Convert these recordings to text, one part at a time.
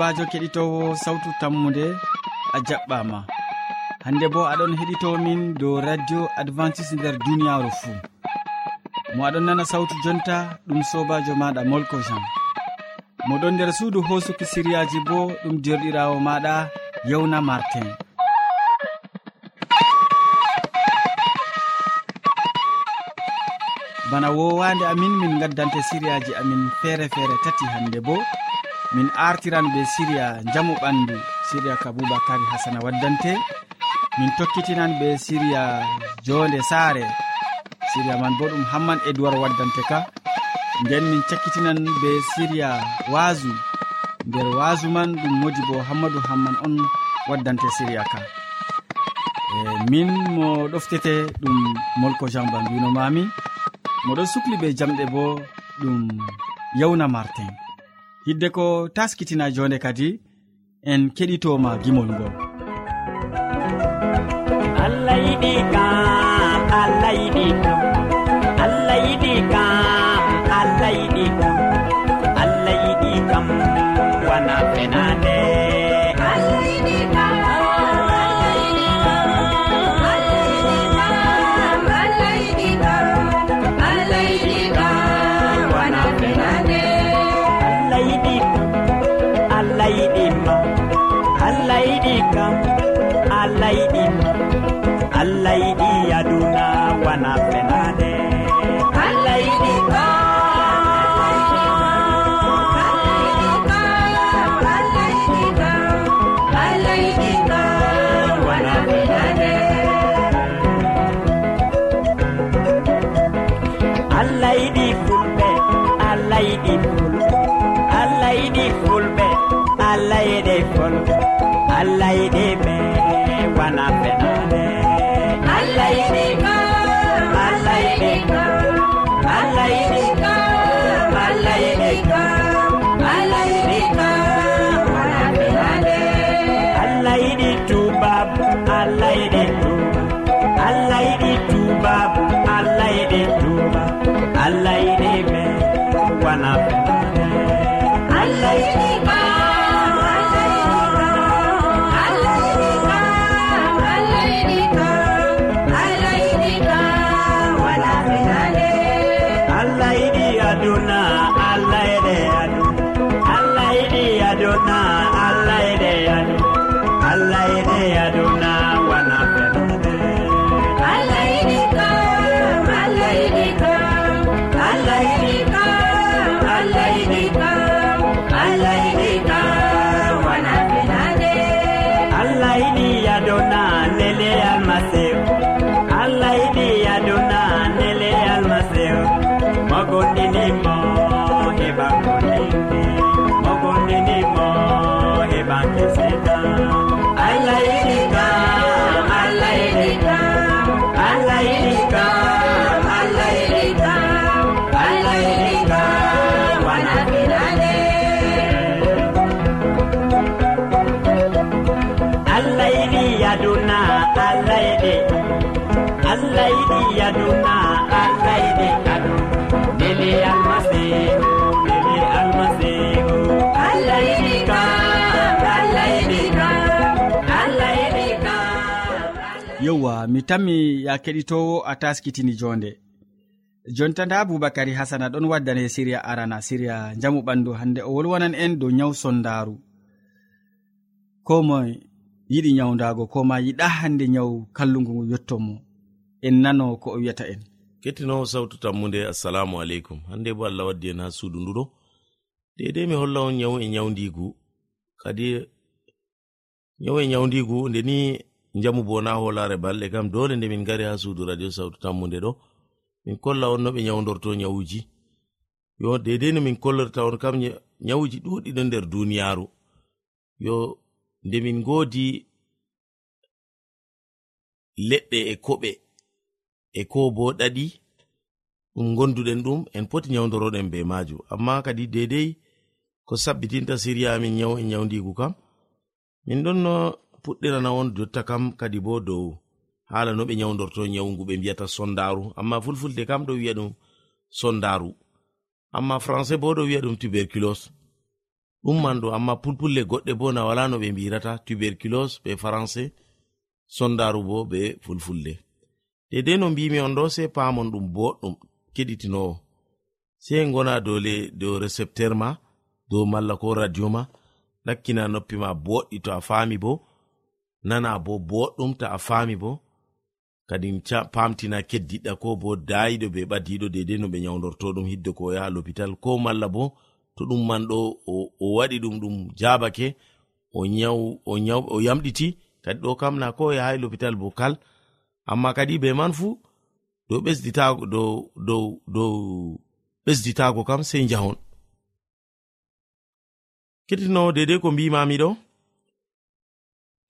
sobajo keɗitowo sawtu tammude a jaɓɓama. Hande bo aɗon heɗitomin dow radio advantice nder duniyaru fuu. Mo aɗon nana sawtu jonta ɗum sobajo maɗa molko jean. Moɗon nder suudu hosuki siriyaji bo ɗum derɗirawo maɗa yewna martin. Bana wowande amin min gaddante siriyaji amin feere feere tati hande bo min artiran be siriya jamu ɓandu siriya ka boubacary hasana waddante. Min tokkitinan be siriya jonde saare. Siriya man bo ɗum hamman edoird waddante ka. Nden min cakkitinan be siriya waasu nder waasu man ɗum modi bo hammadou hamman on waddante siriya ka. E min mo ɗoftete ɗum molko jean bambino mami moɗon sukli be jamɗe bo ɗum yawna martin. hidde ko taskitina jonde kadi en keɗitoma gimol ngol allah yiɗi kam allah yiɗi kam. allah allah yiɗi me wana fenane allah yiɗi ma mi tammi ya keɗitowo a taskitini jonde. Jonta nda aboubacary hasana ɗon waddane siriya arana. Siriya jamu ɓandu hande o wolwanan en dow nyaw sondaru. Ko moe yiɗi nyawdago ko ma yiɗa hande nyaw kallugu ngu yettomo en nano ko o wiyata en. Kettinowo sawtu tammude assalamu aleykum. Hande bo allah waddi en ha suudu nduɗo dedei mi holla on nyawu e nyawdigu. Kadi nyawu e nyawdigu nde ni jamu bo na holare balɗe kam. Dole nde min gari ha suudu radio sawtu tammude ɗo. Min kolla on no ɓe nyawdorto nyawuji. Yo dedei no min kollorta on kam nyawuji ɗuɗi ɗo nder duniyaru yo nde min ngoodi leɗɗe e koɓe e ko bo ɗaɗi ɗum gonduɗen ɗum en poti nyawdoroɗen be majum amma kadi dedei ko sabbitinta siriya amin nyawu e nyawdigu kam min ɗon no puɗɗirana on jotta kam kadi bo dow hala no ɓe nyawdorto nyawugu ɓe mbiyata sondaru amma fulfulde kam ɗo wiya ɗum sondaru amma français bo ɗo wiya ɗum tuberculose. Ɗumman ɗo amma pulpulle goɗɗe bo na wala no ɓe mbirata tuberculose be français sondaru bo be fulfulde. Dedei no mbimi on ɗo sei pamon ɗum boɗɗum keɗitinowo. Sei gona dole dow recepteur ma dow malla ko radio ma lakkina noppi ma boɗɗi to a fami bo nana bo boɗɗum ta a fami bo kadi pamtina keddiɗɗa ko bo dayiɗo be ɓadiɗo dedei no ɓe nyawdorto ɗum hidde ko yaha lopital ko malla bo to ɗum man ɗo o waɗi ɗum ɗum jabake o yamɗiti kadi ɗo kam na ko yahayi lopital bo kal. Amma kadi be man fu dow ɓesditago dow dow dow ɓesditago kam sei njahon. Kettinowo dedei ko mbimami ɗo?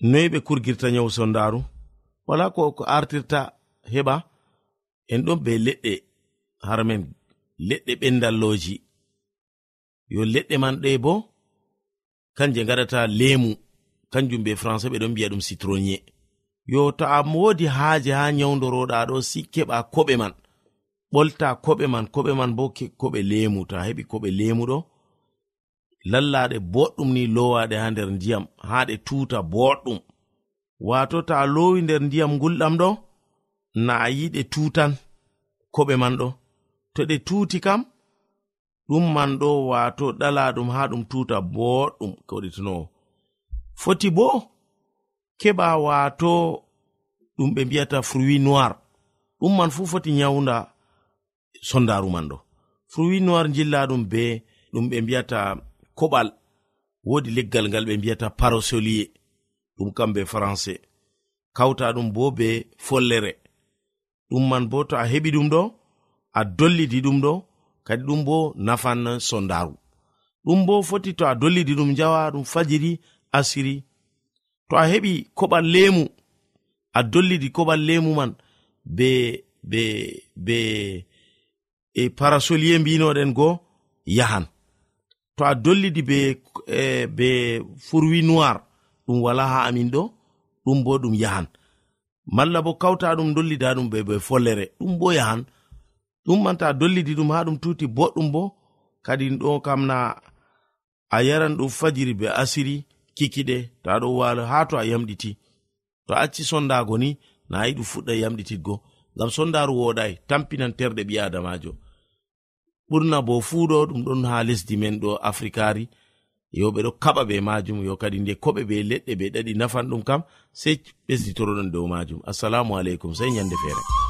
noyi ɓe kurgirta nyawu sondaru wala ko ko artirta heɓa? En ɗon be leɗɗe haramen leɗɗe ɓendalloji. Yo leɗɗe man ɗe bo kanje gaɗata lemu. Kanjum be français ɓeɗon mbiya ɗum citronier yo to a wodi haaje ha nyawdoroɗa ɗo si keɓa koɓe man. Ɓolta koɓe man koɓe man bo koɓe lemu. To a heɓi koɓe lemu ɗo lallaɗe boɗɗum ni lowaɗe ha nder ndiyam ha ɗe tuta boɗɗum. Wato ta a lowi nder ndiyam gulɗam ɗo na a yiɗe tutan koɓe man ɗo. To ɗe tuti kam ɗum man ɗo wato ɗala ɗum ha ɗum tuta boɗɗum koɗitinowo foti bo keɓa wato ɗum ɓe mbiyata fruit noir ɗum man fu foti nyawda sondaru man ɗo. Fruit noir jilla ɗum be ɗum ɓe mbiyata koɓal wodi leggal ngal ɓe mbiyata parosolier ɗum kamɓe français. Kawta ɗum bo be follere. Ɗum man bo to a heɓi ɗum ɗo a dollidi ɗum ɗo kadi ɗum bo nafan sondaru. Ɗum bo foti to a dollidi ɗum jawa ɗum fajiri asiri. To a heɓi koɓal lemu a dollidi koɓal lemu man be be be e parasolier mbinoɗen go yahan. to a dollidi be e, be furwi noir ɗum wala ha amin ɗo ɗum bo ɗum yahan. Malla bo kawta ɗum dollida ɗum be be follere ɗum bo yahan. Ɗum man ta dollidi ɗum ha ɗum tuti boɗɗum bo kadi ɗo kam na a yaran ɗum fajiri be asiri kikiɗe to aɗo walo ha to a yamɗiti. To acci sondago ni na yiɗu fuɗɗa yamɗititgo ngam sondaru woɗai tampinan terɗe ɓi adamajo. ɓurna bo fuu ɗo ɗum ɗon ha lesdi men ɗo afrikari yo ɓe ɗo kaɓa be majum yo kadi nde koɓe be leɗɗe ɓe ɗaɗi nafan ɗum kam sei ɓesditoroɗon dow majum assalamu aleykum sei nyande feere.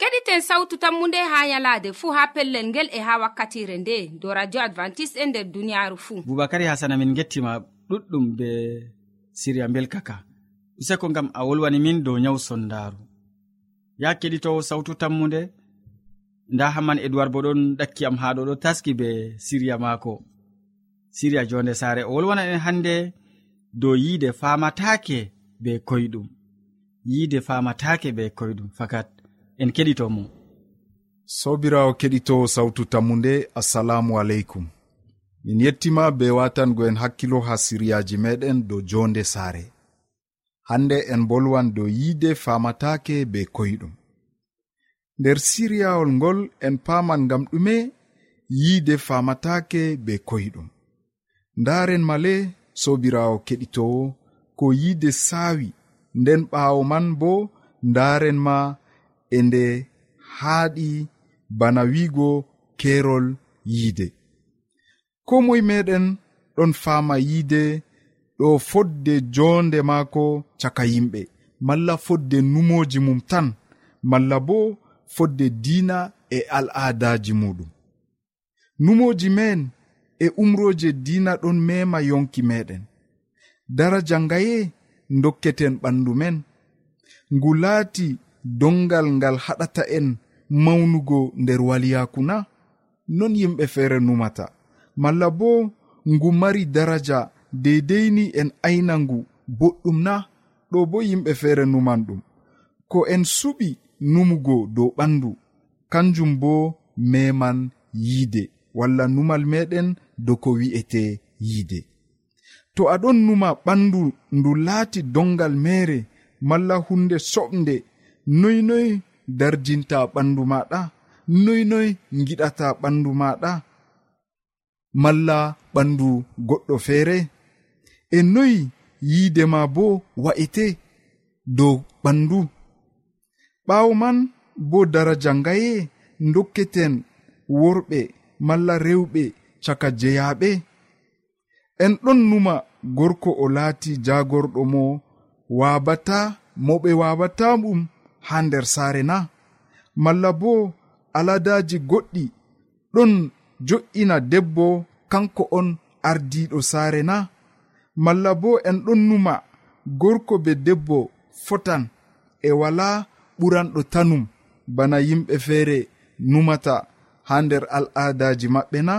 keɗiten sawtu tammunde ha yalaade fuu ha pellel ngel e ha wakkatire nde do radio advantice'e e nder duniyaaru fuu boubacary hasana min gettima ɗuɗɗum be siriya belkaka useko ngam a wolwani min dow nyawu sondaaru ya keɗitowo sawtu tammunde nda hamman edoird bo ɗon ɗakki am ha ɗo ɗo taski be siriya maako. Siriya jonde saare o wolwana en hannde dow yiide famatake be koyɗum. Yiide famatake be koyɗum fakat en keɗitomo sobirawo keɗitowo sawtu tammu nde assalamu aleykum. Min yettima be watangoen hakkilo ha siriyaji meɗen dow jonde saare. Hande en bolwan dow yiide famatake be koyɗum. Nder siriyawol ngol en paman ngam ɗume yiide famatake be koyɗum. Ndaren male sobirawo keɗitowo ko yiide saawi nden ɓaawo man bo ndaren ma e nde haaɗi bana wiigo keerol yiide. Ko moye meɗen ɗon faama yiide ɗo fodde jonde maako caka yimɓe malla fodde numoji mum tan malla bo fodde diina e al'adaji muɗum numoji men e umroje diina ɗon mema yonki meɗen daraja ngaye dokketen ɓandu men. Ngu laati dongal ngal haɗata en mawnugo nder waliyaku na? Non yimɓe feere numata. Malla bo ngu mari daraja deydeyni en aynangu boɗɗum na? Ɗo bo yimɓe feere numan ɗum. Ko en suɓi numugo dow ɓandu. Kanjum bo meman yiide walla numal meɗen do ko wi'ete yiide. To aɗon numa ɓandu ndu laati dongal mere malla hunde soɓnde noynoy darjinta ɓandu maɗa. Noynoy giɗata ɓandu maɗa. Malla ɓandu goɗɗo feere e noyi yiide ma bo wa'ete dow ɓandu. Ɓaawo man bo daraja ngaye dokketen worɓe malla rewɓe caka jeyaɓe en ɗon numa gorko o laati jagorɗo mo wabata mo ɓe wabata ɗum ha nder saare na. Malla bo aladaji goɗɗi ɗon jo'ina debbo kanko on ardiɗo saare na. Malla bo en ɗon numa gorko be debbo fotan e wala ɓuranɗo tanum. Bana yimɓe feere numata ha nder al'adaji maɓɓe na.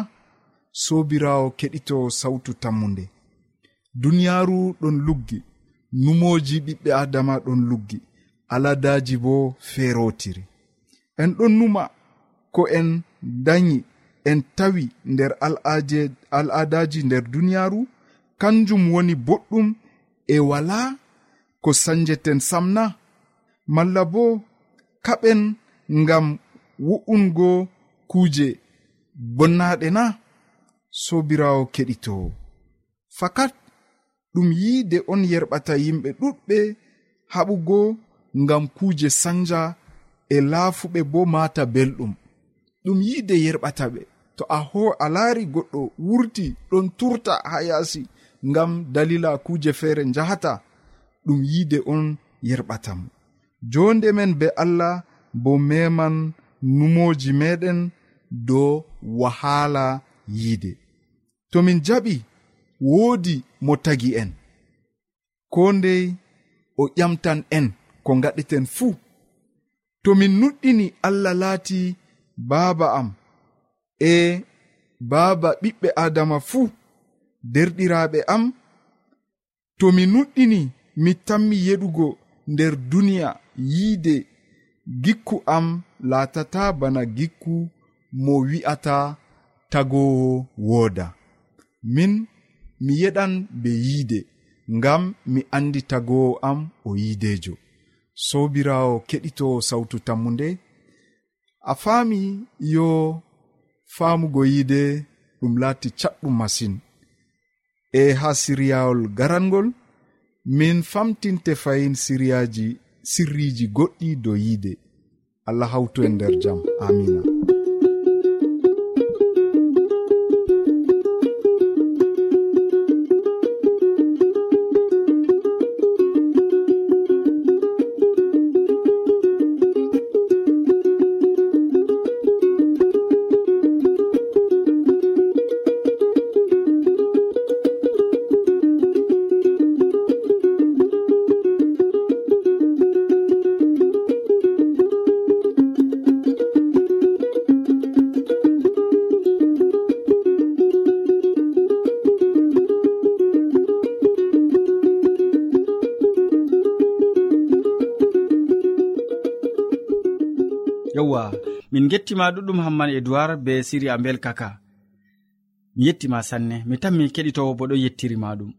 Sobirawo keɗito sawtu tammunde. Duniyaaru ɗon luggi numoji ɓiɓɓe adama ɗon luggi. aladaji bo ferotiri. En ɗon numa ko en dañi en tawi nder al'adaji nder duniyaaru kanjum woni boɗɗum e wala ko sanjeten samna malla bo kaɓen ngam wo'ungo kuje bonnaɗe na sobirawo keɗitowo fakat ɗum yiide on yerɓata yimɓe ɗuɗɓe haɓugo ngam kuuje sanja e laafuɓe bo mata belɗum. Ɗum yiide yerɓata ɓe. To a ho a laari goɗɗo wurti ɗon turta ha yaasi ngam dalila kuuje feere njahata ɗum yiide on yerɓatamo jonde men be allah bo meman numoji meɗen dow wahala yiide. To min jaɓi woodi mo tagi en. Ko ndey o ƴamtan en. ko gaɗeten fuu. To min nuɗɗini allah laati baaba am. E baaba ɓiɓɓe adama fuu derɗiraaɓe am. To mi nuɗɗini mi tammi yeɗugo nder duniya yiide gikku am laatata bana gikku mo wi'ata tagowo wooda. Min mi yeɗan be yiide ngam mi anndi tagowo am o yiideejo. sobirawo keɗito sawtu tammude a faami yo faamugo yiide ɗum laati caɗɗum masin. E ha siriyawol garangol min famtinte fayin siriyaji sirriji goɗɗi dow yiide. Allah hawtu en nder jam. Amina yewwa min gettima ɗuɗɗum hamman edoird be siri a bel kaka mi yettima sanne mi tan mi keɗitowo bo ɗon yettirima ɗum.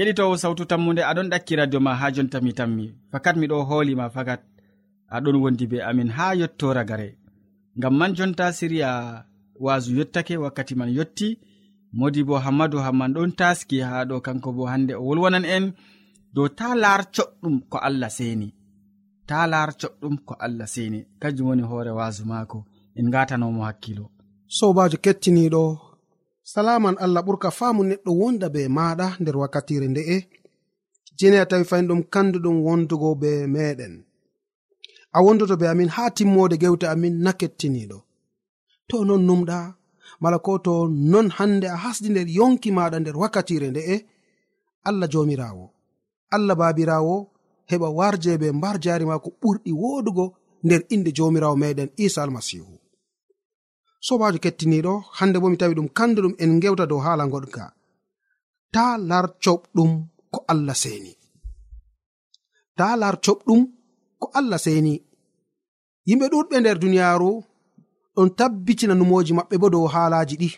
keɗitowo sawtu tammude aɗon ɗakki radio ma ha jonta mi tammi. Fakat miɗo hoolima fakat aɗon wondi be amin ha yettora gare ngam man jonta siriya wasu yettake wakkati man yetti modi bo hammadou hamman ɗon taski ha ɗo kanko bo hande o wolwonan en. Dow ta lar coɗɗum ko allah seni ta lar coɗɗum ko allah seni kanjum woni hoore wasu maako. En gatanomo hakkilo. Sobajo kettiniɗo salaman allah ɓurka faamu neɗɗo wonda be maɗa nder wakkatire nde'e jeni a tawi fayin ɗum kanduɗum wondugo be meɗen. A wondoto be amin ha timmode gewte amin na kettiniɗo to non numɗa mala ko to non hande a hasdi nder yonki maɗa nder wakkatire nde'e allah jomirawo allah babirawo heɓa warje be mbar jari ma ko ɓurɗi wodugo nder inde jomirawo meɗen isa almasihu sobajo kettiniɗo hande bo mi tawi ɗum kandu ɗum en gewta dow hala goɗka. Ta lar coɓɗum ko allah seni. Ta lar coɓɗum ko allah seni. Yimɓe ɗuɗɓe nder duniyaru ɗon tabbitina numoji maɓɓe bo dow haalaji ɗi.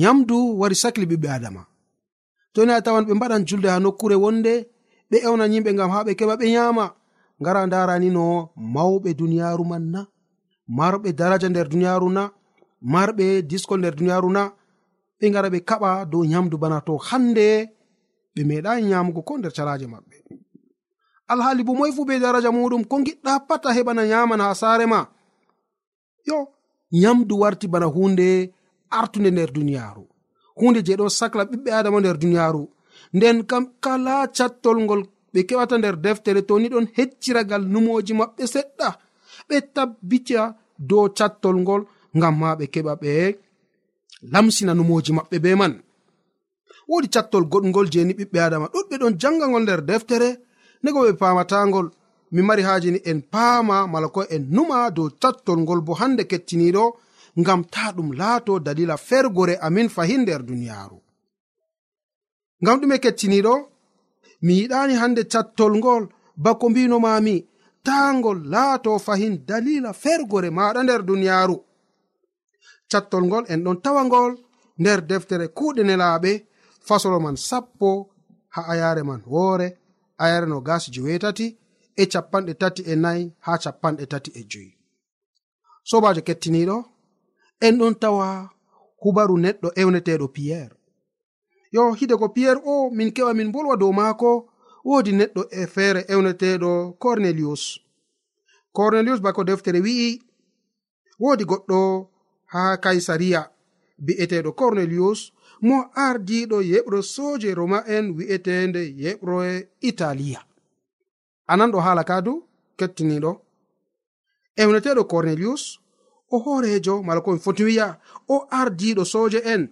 Nyamdu wari sakli ɓiɓɓe adama. Toni a tawan ɓe mbaɗan julde ha nokkure wonde ɓe ewnan yimɓe ngam ha ɓe keɓa ɓe nyama ngara ndarani no mawɓe duniyaru man na marɓe daraja nder duniyaru na marɓe diskol nder duniyaru na ɓe ngara ɓe kaɓa dow nyamdu bana to hande ɓe meɗai nyamugo ko nder calaje maɓɓe. Alhali bo moy fu be daraja muɗum ko giɗɗa pat a heɓana nyaman ha sare ma. Yo nyamdu warti bana hunde artunde nder duniyaru hunde je ɗo sakla ɓiɓɓe adama nder duniyaru nden kam kala cattol ngol ɓe keɓata nder deftere to ni ɗon hecciragal numoji maɓɓe seɗɗa. ɓe tabbita dow cattol ngol ngam ma ɓe keɓa ɓe lamsina numoji maɓɓe be man. Wodi cattol goɗgol jeni ɓiɓɓe adama ɗuɗɓe ɗon jangagol nder deftere nego ɓe pamatagol mi mari hajini en paama mala ko en numa dow cattol ngol bo hande kettiniɗo ngam ta ɗum laato dalila fergore amin fahin nder duniyaaru. Ngam ɗume kettiniɗo mi yiɗani hande cattol ngol bako mbinomami hattangol laato fahin dalila fergore maɗa nder duniyaaru. Cattol ngol en ɗon tawa ngol nder deftere kuuɗe nelaaɓe fasolo man sappo ha ayare man woore. Ayare no gas jewetati e capanɗe tati e, e nayi ha capanɗe tati e joyi. Sobajo kettiniɗo en ɗon tawa hubaru neɗɗo ewneteɗo piyerre yo hide ko piyerre o min keɓa min bolwa dow maako woodi neɗɗo e feere ewneteɗo cornelius. Cornelius bako deftere wi'i woodi goɗɗo haa kaisariya bi'eteɗo cornelius mo ardiɗo yeɓro soje roma'en wi'etende yeɓroe italiya ananɗo haala kadu kettiniɗo ewneteɗo cornelius o horejo mala komi foti wiya o ardiɗo soje en.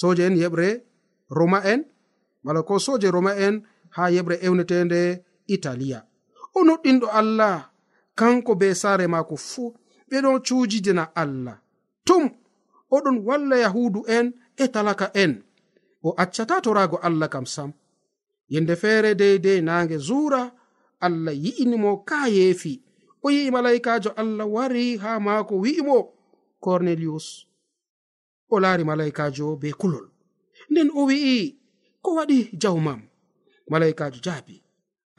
Soje en yeɓre roma en mala ko soje roma en ha yeɓre ewnetende italiya o noɗɗinɗo allah kanko be saare maako fuu ɓeɗon cuujidina allah. Tum oɗon walla yahudu en e talaka en. O accata torago allah kam sam. Yende feere deidei naange zura allah yi'inimo ka yeefi. O yi'i malaikajo allah wari ha maako wi'imo cornelius. O laari malaikajo be kulol. Nden o wi'i ko waɗi jawmam. malaikajo jaabi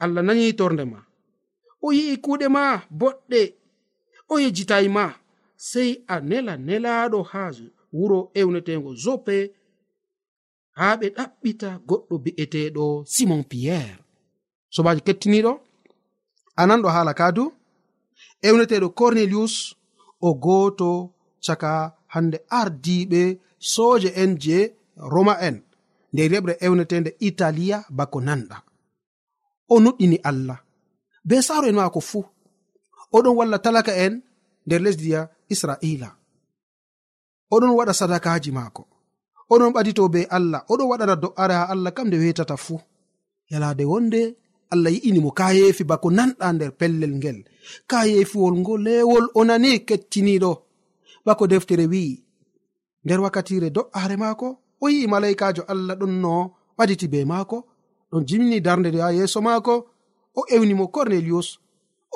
allah nani torde ma? O yi'i kuuɗe ma boɗɗe o yejjitayi ma? Sey a nela nelaɗo haa wuro ewnetego zope haa ɓe ɗaɓɓita goɗɗo bi'eteɗo simon piyerre sobaji kettiniɗo ananɗo haala kaadu ewneteɗo cornelius o gooto caka hande ardiɓe sooje en je roma en. nde reɓre ewnetende italiya bako nanɗa o nuɗɗini allah. Be saaro en maako fuu. Oɗon walla talaka en nder lesdiya israila. Oɗon waɗa sadakaji maako. Oɗon ɓadito be allah. Oɗon waɗana do'are ha allah kam nde wetata fuu. Yalade wonde allah yi'inimo kayeefi bako nanɗa nder pellel ngel. Kayeefiwol ngo lewol o nani kettiniɗo bako deftere wi'i nder wakkatire do'are maako o yi'i malaikajo allah ɗon no ɓaditi be maako ɗon jimni darde ha yeeso maako o ewnimo cornelius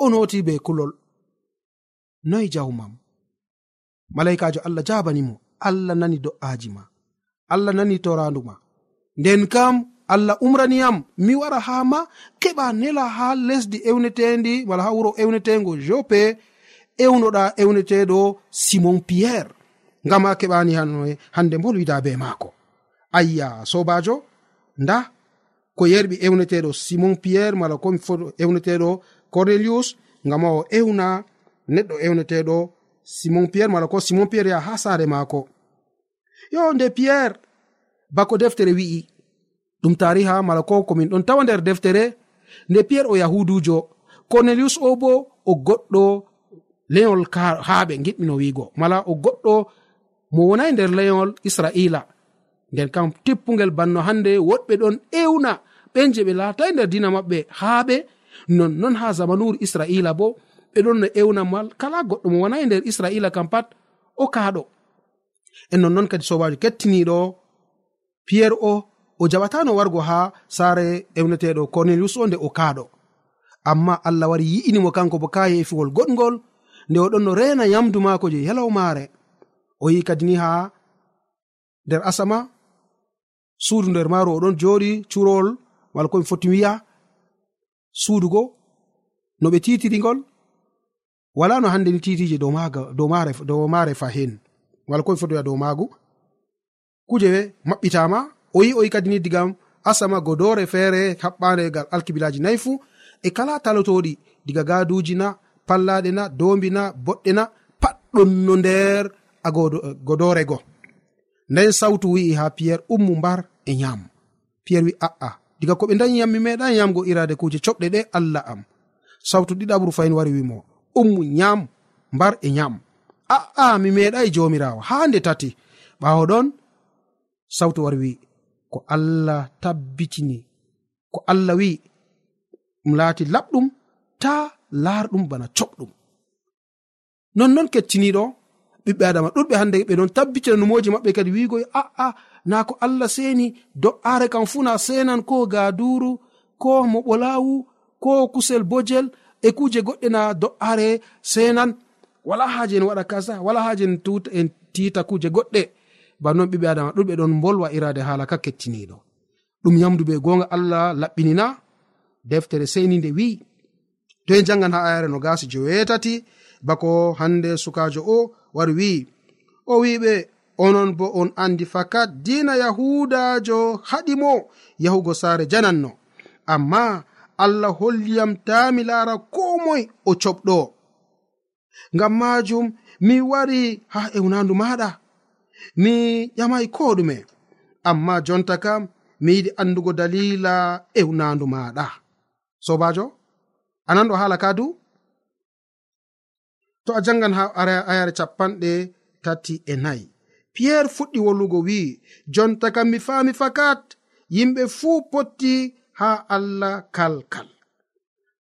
o noti be kulol. Noyi jawmam malaikajo allah jabanimo allah nani do'aji ma allah nani torandu ma. Nden kam allah umraniyam mi wara ha ma keɓa nela ha lesdi ewnetendi mala ha wuro ewnetego jope ewnoɗa ewneteɗo simon pierre. ngam a keɓani hanoe hande mbolwida be maako. Ayya sobajo nda ko yerɓi ewneteɗo simon pierre mala komi fo ewneteɗo cornelius ngam o ewna neɗɗo ewneteɗo simon pierre mala ko simon pierre yaha ha saare maako. Yo nde pierre bako deftere wi'i ɗum tariha mala ko komin ɗon tawa nder deftere nde pierre o yahudujo cornelius o bo o goɗɗo leyol haaɓe giɗmino wiigo mala o goɗɗo mo wonai nder leyol israila. Nden kam teppugel banno hande woɗɓe ɗon ewna. Ɓen je ɓe latai nder dina maɓɓe haaɓe. Nonnon ha zamanuru israila bo ɓeɗon no ewna mal. Kala goɗɗo mo wonai nder israila kam pat o kaaɗo. En nonnon kadi sobajo kettiniɗo piyerre o o jaɓatano wargo ha saare ewneteɗo cornelius o nde o kaaɗo. Amma allah wari yi'inimo kanko bo ka yefiwol goɗgol nde oɗon no rena yamdu maako je yalawmaare o yi kadi ni ha nder asama suudu nder maaru oɗon jooɗi curowol wala komi foti wiya suudugo no ɓe titirigol wala no hande ni titije dow maaga dow hen wala komi foti wiya dow maagu. Kuje maɓɓitama o yi o yi kadi ni digam asama godore feere haɓɓandegal alkibilaji nayi fu e kala talotoɗi diga gaduji na pallaɗe na dombi na boɗɗe na pat ɗon no nder agodore eh, go. Nden sawtu wi'i ha piyerre ummu mbar e nyaamo piyerre wi a'a diga ko ɓe dañi yam mi meeɗan yamgo irade kuje coɓɗe ɗe allah am. Sawtu ɗiɗaɓru fayin wari wimo ummu nyaam mbar e nyaam a'a ah, mi meeɗai jomirawo ha nde tati. Ɓawo ɗon sawtu wari wi ko allah tabbitini ko allah wi ɗum laati laɓɗum ta laarɗum bana coɓɗum. Nonnon kecciniɗo ɓiɓɓe adama. Ɗuɗɓe hande ɓe ɗon tabbitina numoji maɓɓe kadi wigoy ah, ah, a'a na ko allah seni do'are kam fu na senan ko gaduru ko moɓolawu ko kusel bojel e kuje goɗɗe na do'are senan wala haji en waɗa kasa wala haji en tuta en tita kuje goɗɗe. Bannon ɓiɓɓe adama ɗuɗɓe ɗon bolwa irade haala ka kettiniɗo ɗum yamdu be gonga allah laɓɓinina deftere seni nde wi'i. To en jangan ha ayare no gasi jewetati bako hande sukajo o wari wi'i o wiɓe onon bo on andi fakat dina yahudajo haɗimo yahugo saare jananno. Amma allah holliyam ta mi laara ko moy o coɓɗo. Ngam majum mi wari ha ewnandu maɗa mi ƴamai ko ɗume amma jonta kam mi yiɗi andugo dalila ewnandu maɗa sobajo anan ɗo haala ka du to a jangan ha ayare capanɗe tati e nayi. Piyerre fuɗɗi wolugo wi'i jonta kam mi faami fakat yimɓe fuu potti ha allah kalkal.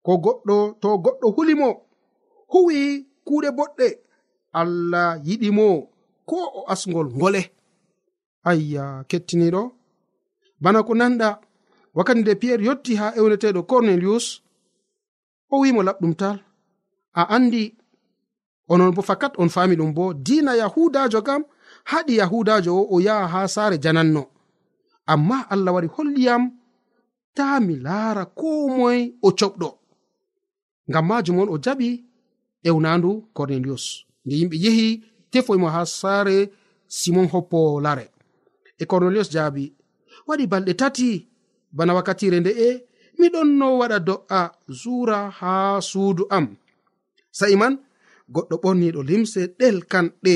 Ko goɗɗo to goɗɗo hulimo huwi kuuɗe boɗɗe allah yiɗimo ko o asgol ngole. Ayya kettiniɗo bana ko nanɗa wakkati nde piyerre yotti ha ewneteɗo cornelius o wimo laɓɗum tal a andi onon bo fakat on fami ɗum bo dina yahudajo kam haɗi yahudajo o o yaha ha saare jananno. Amma allah wari holliyam ta mi laara ko moy o coɓɗo. Ngam majum on o jaɓi ewnandu cornelius. Nde yimɓe yehi tefoymo e ha saare simon hoppo lare. E cornelius jaabi waɗi balɗe tati bana wakkatire nde'e miɗon no waɗa do'a zura ha suudu am. Sa'i man goɗɗo ɓorniɗo limse ɗelkanɗe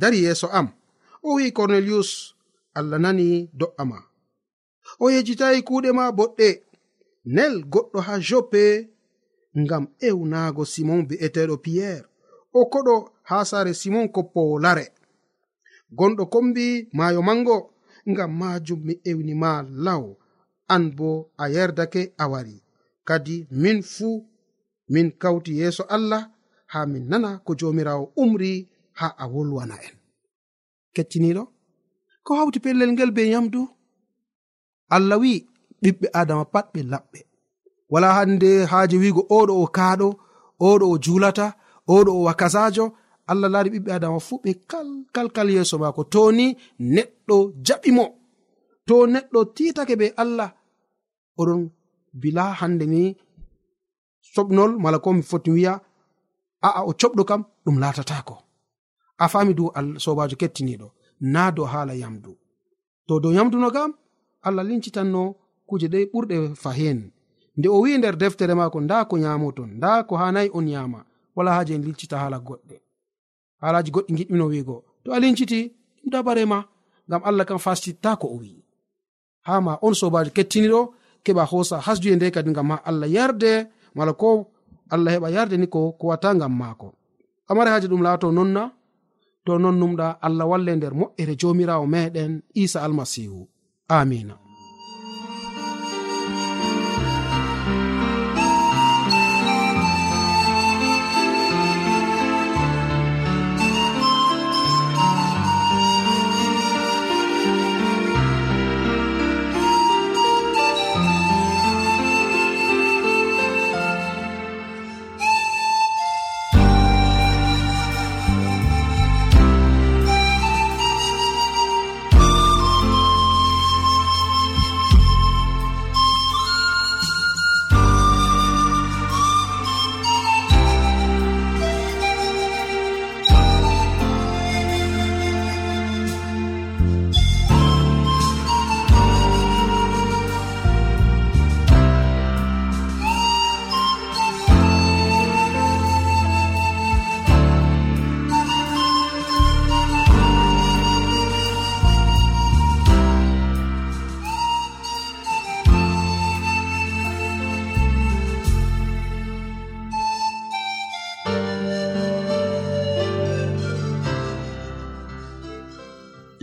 dari yeeso am. O wi'i cornelius allah nani do'a ma. O yejjitayi kuuɗe ma boɗɗe. Nel goɗɗo ha joppe ngam ewnaago simon be'eteeɗo piyerre o koɗo ha saare simon koppowo lare. Gonɗo kombi maayo mango ngam maajum mi ewni ma law. An bo a yerdake a wari. Kadi min fuu min kawti yeeso allah ha min nana ko jomirawo umri ha a wolwana en. Kettiniɗo? Ko hawti pellel ngel be yamdu allah wi ɓiɓɓe adama pat ɓe laɓɓe. Wala hande haaje wigo oɗo o kaaɗo oɗo o julata oɗo o wakasajo allah laari ɓiɓɓe adama fuu ɓe kalkalkal yeeso maako. To ni neɗɗo jaɓi mo. To neɗɗo titake be allah. Oɗon bila hande ni soɓnol mala ko mi foti wiya a'a o coɓɗo kam ɗum latatako a fami dow sobajo kettiniɗo na dow haala yamdu. To dow yamduno kam allah lincitanno kuje ɗe ɓurɗe fahin nde o wi nder deftere mako nda ko nyamoton nda ko hanayi on yama wala haji en liccita haala goɗɗe. Haalaji goɗɗi giɗɗino wiigo. To a linciti ɗum dabarema ngam allah kam fascitta ko o wi'i. Ha ma on sobajo kettiniɗo keɓa hosa hasduye nde kadi ngam ha allah yarde mala ko allah heɓa yardini ko kowata ngam maako. Amari haji ɗum laato nonna to non numɗa allah walle nder moƴƴere jomirawo meɗen isa almasihu amina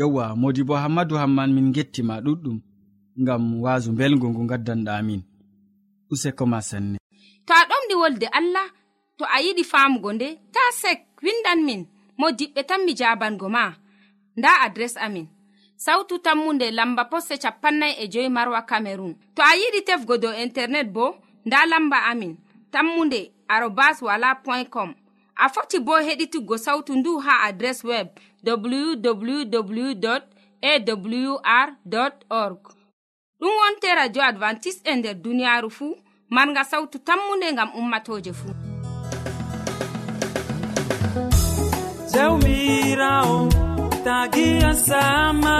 yewwa modi bo hammadou hamman min gettima ɗuɗɗum ngam waasu belgu ngu gaddanɗamin useko ma sanne to a ɗomɗi wolde allah to a yiɗi famugo nde ta sek windan min mo diɓɓe tan mi jabango ma. Nda adres amin sautu tammunde lamba posse capannay e joyi marwa camerun to a yiɗi tefgo dow internet bo nda lamba amin tammunde arobas wala point com. A foti bo heɗituggo sautu ndu ha adres web. www awr org. Ɗum wonte radio advantice'e e nder duniyaaru fuu marga sawtu tammunde ngam ummatooje fuu jawmirawo tagiya sama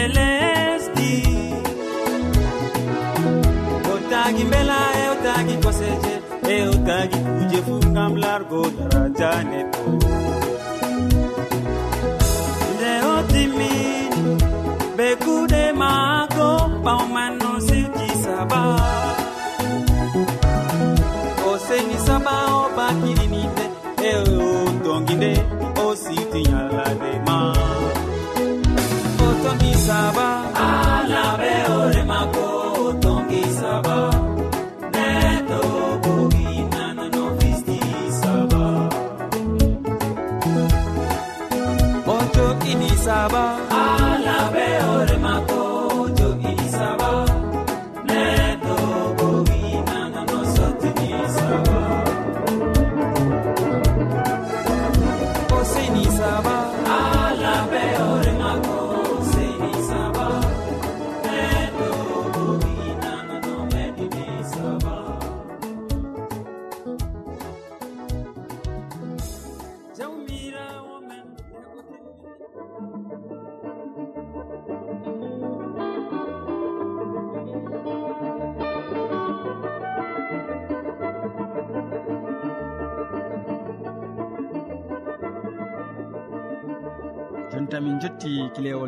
e lesdi. O tagi mbela e o tagi koseje e o tagi kuje fuu ngam largo daraja neɗɗo. sabah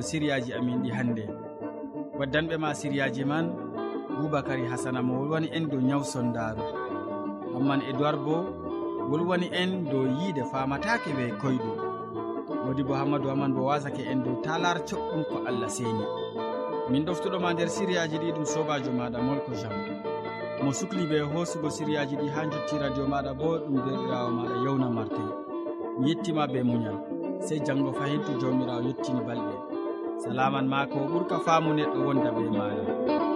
siriyaji amin ɗi hannde. Waddanɓe ma siriyaji man boubacary hasana mo wolwani en dow ñaw sondaru hamman edoird bo wolwani en dow yiide famatake ɓe koyɗum modi bo hammadou haman bo wasake en dow talar coɗɗum ko allah seeni. Min ɗoftuɗoma nder siriyaji ɗi ɗum sobajo maɗa molko jam. Mo sukli ɓe hoosugo siriyaji ɗi ha jotti radio maɗa bo ɗum derɗirawo maɗa yewna martin mi yettima be muñal sey janggo fayin to jawmirawo yettini balɗe. salaman ma ko ɓurka faamu neɗɗo wonda be maɗa